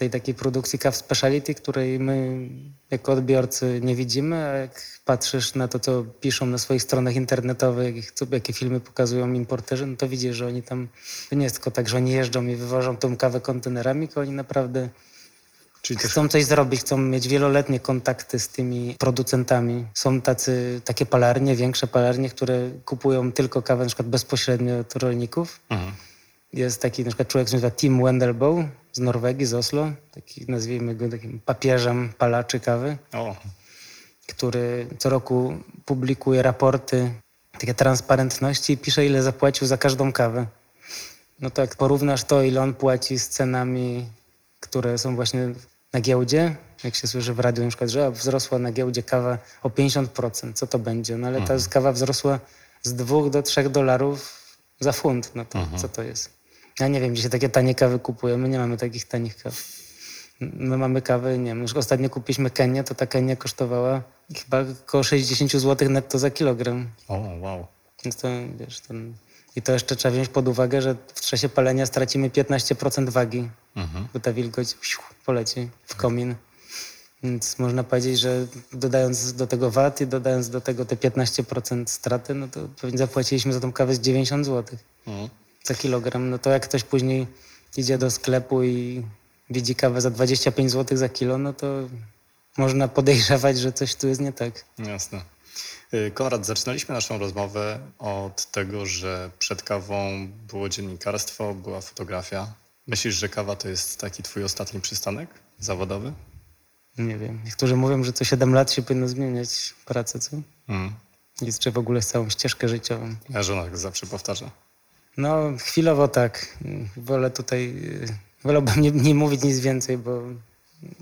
S2: tej takiej produkcji kaw speciality, której my jako odbiorcy nie widzimy, a jak patrzysz na to, co piszą na swoich stronach internetowych, co, jakie filmy pokazują importerzy, no to widzisz, że oni tam, to nie jest tylko tak, że oni jeżdżą i wywożą tą kawę kontenerami, tylko oni naprawdę Czyli chcą coś zrobić, chcą mieć wieloletnie kontakty z tymi producentami. Są tacy, takie palarnie, większe palarnie, które kupują tylko kawę na przykład bezpośrednio od rolników. Mhm. Jest taki na przykład człowiek, który nazywa Tim Wendelboe z Norwegii, z Oslo. Taki, nazwijmy go takim papieżem palaczy kawy. O. Który co roku publikuje raporty takie transparentności i pisze, ile zapłacił za każdą kawę. No to jak porównasz to, ile on płaci z cenami, które są właśnie na giełdzie, jak się słyszy w radiu na przykład, że wzrosła na giełdzie kawa o 50%, co to będzie? No ale ta mhm. kawa wzrosła z 2 do 3 dolarów za funt, no to mhm. co to jest? Ja nie wiem, gdzie się takie tanie kawy kupuje. My nie mamy takich tanich kaw. My mamy kawę, nie wiem, ostatnio kupiliśmy Kenię, to ta Kenia kosztowała chyba około 60 zł netto za kilogram.
S1: O, wow.
S2: Więc to, wiesz, ten... I to jeszcze trzeba wziąć pod uwagę, że w czasie palenia stracimy 15% wagi, mhm. bo ta wilgoć poleci w komin. Więc można powiedzieć, że dodając do tego VAT i dodając do tego te 15% straty, no to pewnie zapłaciliśmy za tą kawę z 90 zł. Mhm za kilogram, no to jak ktoś później idzie do sklepu i widzi kawę za 25 zł za kilo, no to można podejrzewać, że coś tu jest nie tak.
S1: Jasne. Y, Konrad, zaczynaliśmy naszą rozmowę od tego, że przed kawą było dziennikarstwo, była fotografia. Myślisz, że kawa to jest taki twój ostatni przystanek zawodowy?
S2: Nie wiem. Niektórzy mówią, że co 7 lat się powinno zmieniać pracę, co? Mm. I czy w ogóle całą ścieżkę życiową.
S1: A żona zawsze powtarza.
S2: No, chwilowo tak. Wolę tutaj, wolałbym nie, nie mówić nic więcej, bo,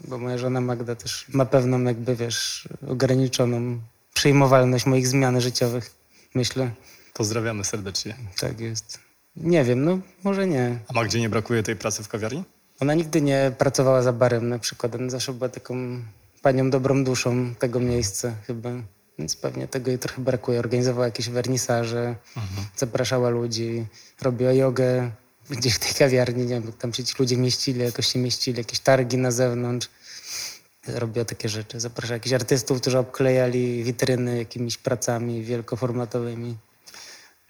S2: bo moja żona Magda też ma pewną jakby, wiesz, ograniczoną przyjmowalność moich zmian życiowych, myślę.
S1: Pozdrawiamy serdecznie.
S2: Tak jest. Nie wiem, no może nie.
S1: A Magdzie nie brakuje tej pracy w kawiarni?
S2: Ona nigdy nie pracowała za barem na przykład. Ona zawsze była taką panią dobrą duszą tego miejsca chyba. Więc pewnie tego jej trochę brakuje. Organizowała jakieś wernisaże, mhm. zapraszała ludzi, robiła jogę gdzieś w tej kawiarni, nie wiem, tam się ci ludzie mieścili, jakoś się mieścili, jakieś targi na zewnątrz. Robiła takie rzeczy. Zapraszała jakichś artystów, którzy obklejali witryny jakimiś pracami wielkoformatowymi.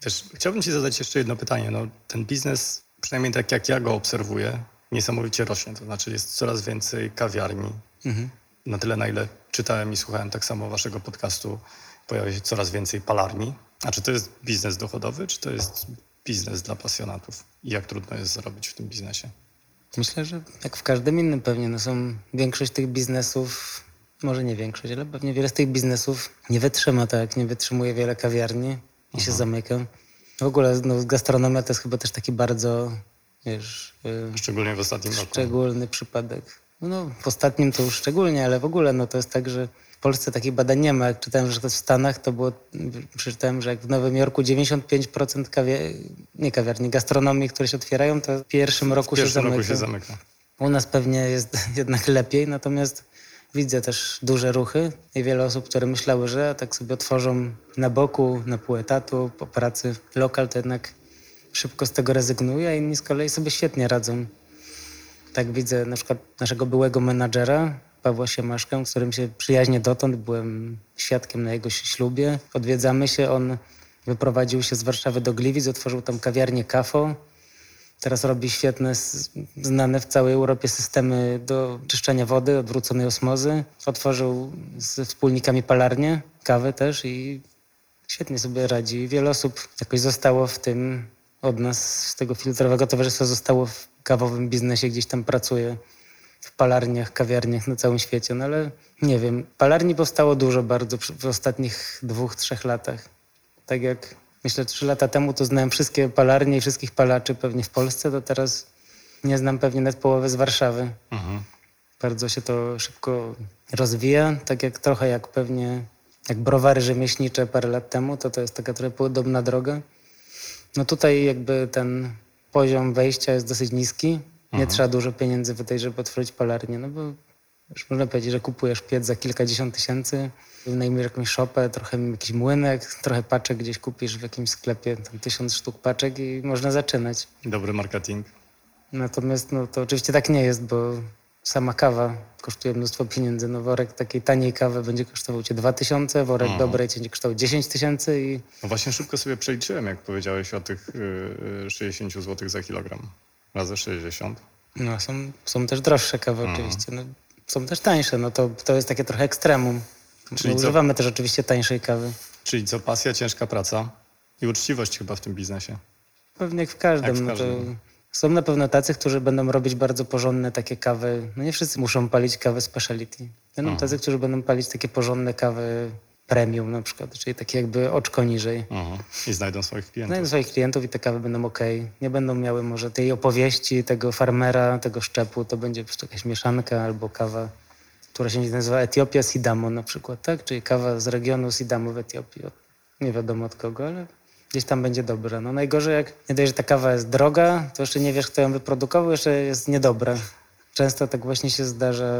S1: Wiesz, chciałbym ci zadać jeszcze jedno pytanie. No, ten biznes, przynajmniej tak jak ja go obserwuję, niesamowicie rośnie. To znaczy jest coraz więcej kawiarni. Mhm na tyle, na ile czytałem i słuchałem tak samo waszego podcastu, pojawia się coraz więcej palarni. A czy to jest biznes dochodowy, czy to jest biznes dla pasjonatów? I jak trudno jest zarobić w tym biznesie?
S2: Myślę, że jak w każdym innym pewnie, no są większość tych biznesów, może nie większość, ale pewnie wiele z tych biznesów nie wytrzyma tak, nie wytrzymuje wiele kawiarni i Aha. się zamyka. W ogóle no, gastronomia to jest chyba też taki bardzo, wiesz...
S1: Y, Szczególnie w ostatnim
S2: roku. Szczególny przypadek. No, w ostatnim to już szczególnie, ale w ogóle no, to jest tak, że w Polsce takich badań nie ma. Jak czytałem, że w Stanach to było, przeczytałem, że jak w Nowym Jorku 95% kawie, nie kawiarni, gastronomii, które się otwierają, to w pierwszym roku, w pierwszym się, roku zamyka. się zamyka. U nas pewnie jest jednak lepiej, natomiast widzę też duże ruchy i wiele osób, które myślały, że tak sobie otworzą na boku, na pół etatu, po pracy lokal, to jednak szybko z tego rezygnuje, a inni z kolei sobie świetnie radzą tak widzę na przykład naszego byłego menadżera, Pawła Siemaszkę, z którym się przyjaźnie dotąd, byłem świadkiem na jego ślubie. Odwiedzamy się, on wyprowadził się z Warszawy do Gliwic, otworzył tam kawiarnię Kafo. Teraz robi świetne, znane w całej Europie systemy do czyszczenia wody, odwróconej osmozy. Otworzył ze wspólnikami palarnię, kawę też i świetnie sobie radzi. Wiele osób jakoś zostało w tym od nas, z tego filtrowego towarzystwa, zostało w kawowym biznesie, gdzieś tam pracuje w palarniach, kawiarniach na całym świecie. No ale nie wiem, palarni powstało dużo bardzo w ostatnich dwóch, trzech latach. Tak jak myślę, trzy lata temu to znałem wszystkie palarnie i wszystkich palaczy pewnie w Polsce, to teraz nie znam pewnie nawet połowy z Warszawy.
S1: Mhm.
S2: Bardzo się to szybko rozwija, tak jak trochę jak pewnie jak browary rzemieślnicze parę lat temu, to to jest taka trochę podobna droga. No tutaj jakby ten poziom wejścia jest dosyć niski. Nie trzeba dużo pieniędzy wydać, żeby otworzyć palarnię, no bo już można powiedzieć, że kupujesz piec za kilkadziesiąt tysięcy, wynajmujesz jakąś szopę, trochę jakiś młynek, trochę paczek gdzieś kupisz w jakimś sklepie, tam tysiąc sztuk paczek i można zaczynać.
S1: Dobry marketing.
S2: Natomiast no, to oczywiście tak nie jest, bo sama kawa kosztuje mnóstwo pieniędzy. No, worek takiej taniej kawy będzie kosztował cię 2000, worek
S1: Mhm.
S2: dobrej cię będzie kosztował 10 tysięcy i
S1: No właśnie szybko sobie przeliczyłem, jak powiedziałeś o tych yy, 60 zł za kilogram. Razy 60.
S2: no, są, są też droższe kawy
S1: Mhm.
S2: oczywiście. No, są też tańsze, no to, to jest takie trochę ekstremum.
S1: Czyli
S2: no,
S1: co?
S2: używamy też oczywiście tańszej kawy.
S1: Czyli co, pasja, ciężka praca i uczciwość chyba w tym biznesie.
S2: Pewnie jak w każdym.
S1: Jak w
S2: No to
S1: każdym.
S2: Są na pewno tacy, którzy będą robić bardzo porządne takie kawy. No nie wszyscy muszą palić kawy speciality. Będą
S1: Mhm.
S2: tacy, którzy będą palić takie porządne kawy premium na przykład, czyli takie jakby oczko niżej.
S1: Mhm. I znajdą swoich klientów.
S2: Znajdą swoich klientów i te kawy będą ok. Nie będą miały może tej opowieści, tego farmera, tego szczepu. To będzie po prostu jakaś mieszanka albo kawa, która się nazywa Etiopia Sidamo na przykład, tak? Czyli kawa z regionu Sidamo w Etiopii. Nie wiadomo od kogo, ale gdzieś tam będzie dobra. No najgorzej jak nie dość, że ta kawa jest droga, to jeszcze nie wiesz, kto ją wyprodukował, jeszcze jest niedobra. Często tak właśnie się zdarza,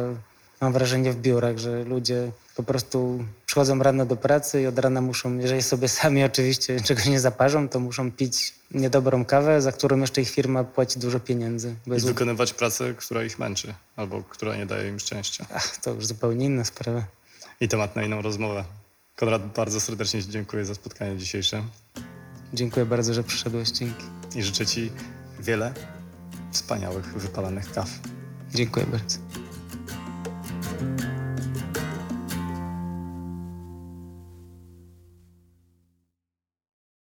S2: mam wrażenie w biurach, że ludzie po prostu przychodzą rano do pracy i od rana muszą, jeżeli sobie sami oczywiście czegoś nie zaparzą, to muszą pić niedobrą kawę, za którą jeszcze ich firma płaci dużo pieniędzy.
S1: I wykonywać pracę, która ich męczy, albo która nie daje im szczęścia.
S2: ach, to już zupełnie inna sprawa.
S1: I temat na inną rozmowę. Konrad, bardzo serdecznie Ci dziękuję za spotkanie dzisiejsze
S2: Dziękuję bardzo, że przyszedłeś. Dzięki.
S1: I życzę Ci wiele wspaniałych, wypalanych kaw.
S2: Dziękuję bardzo.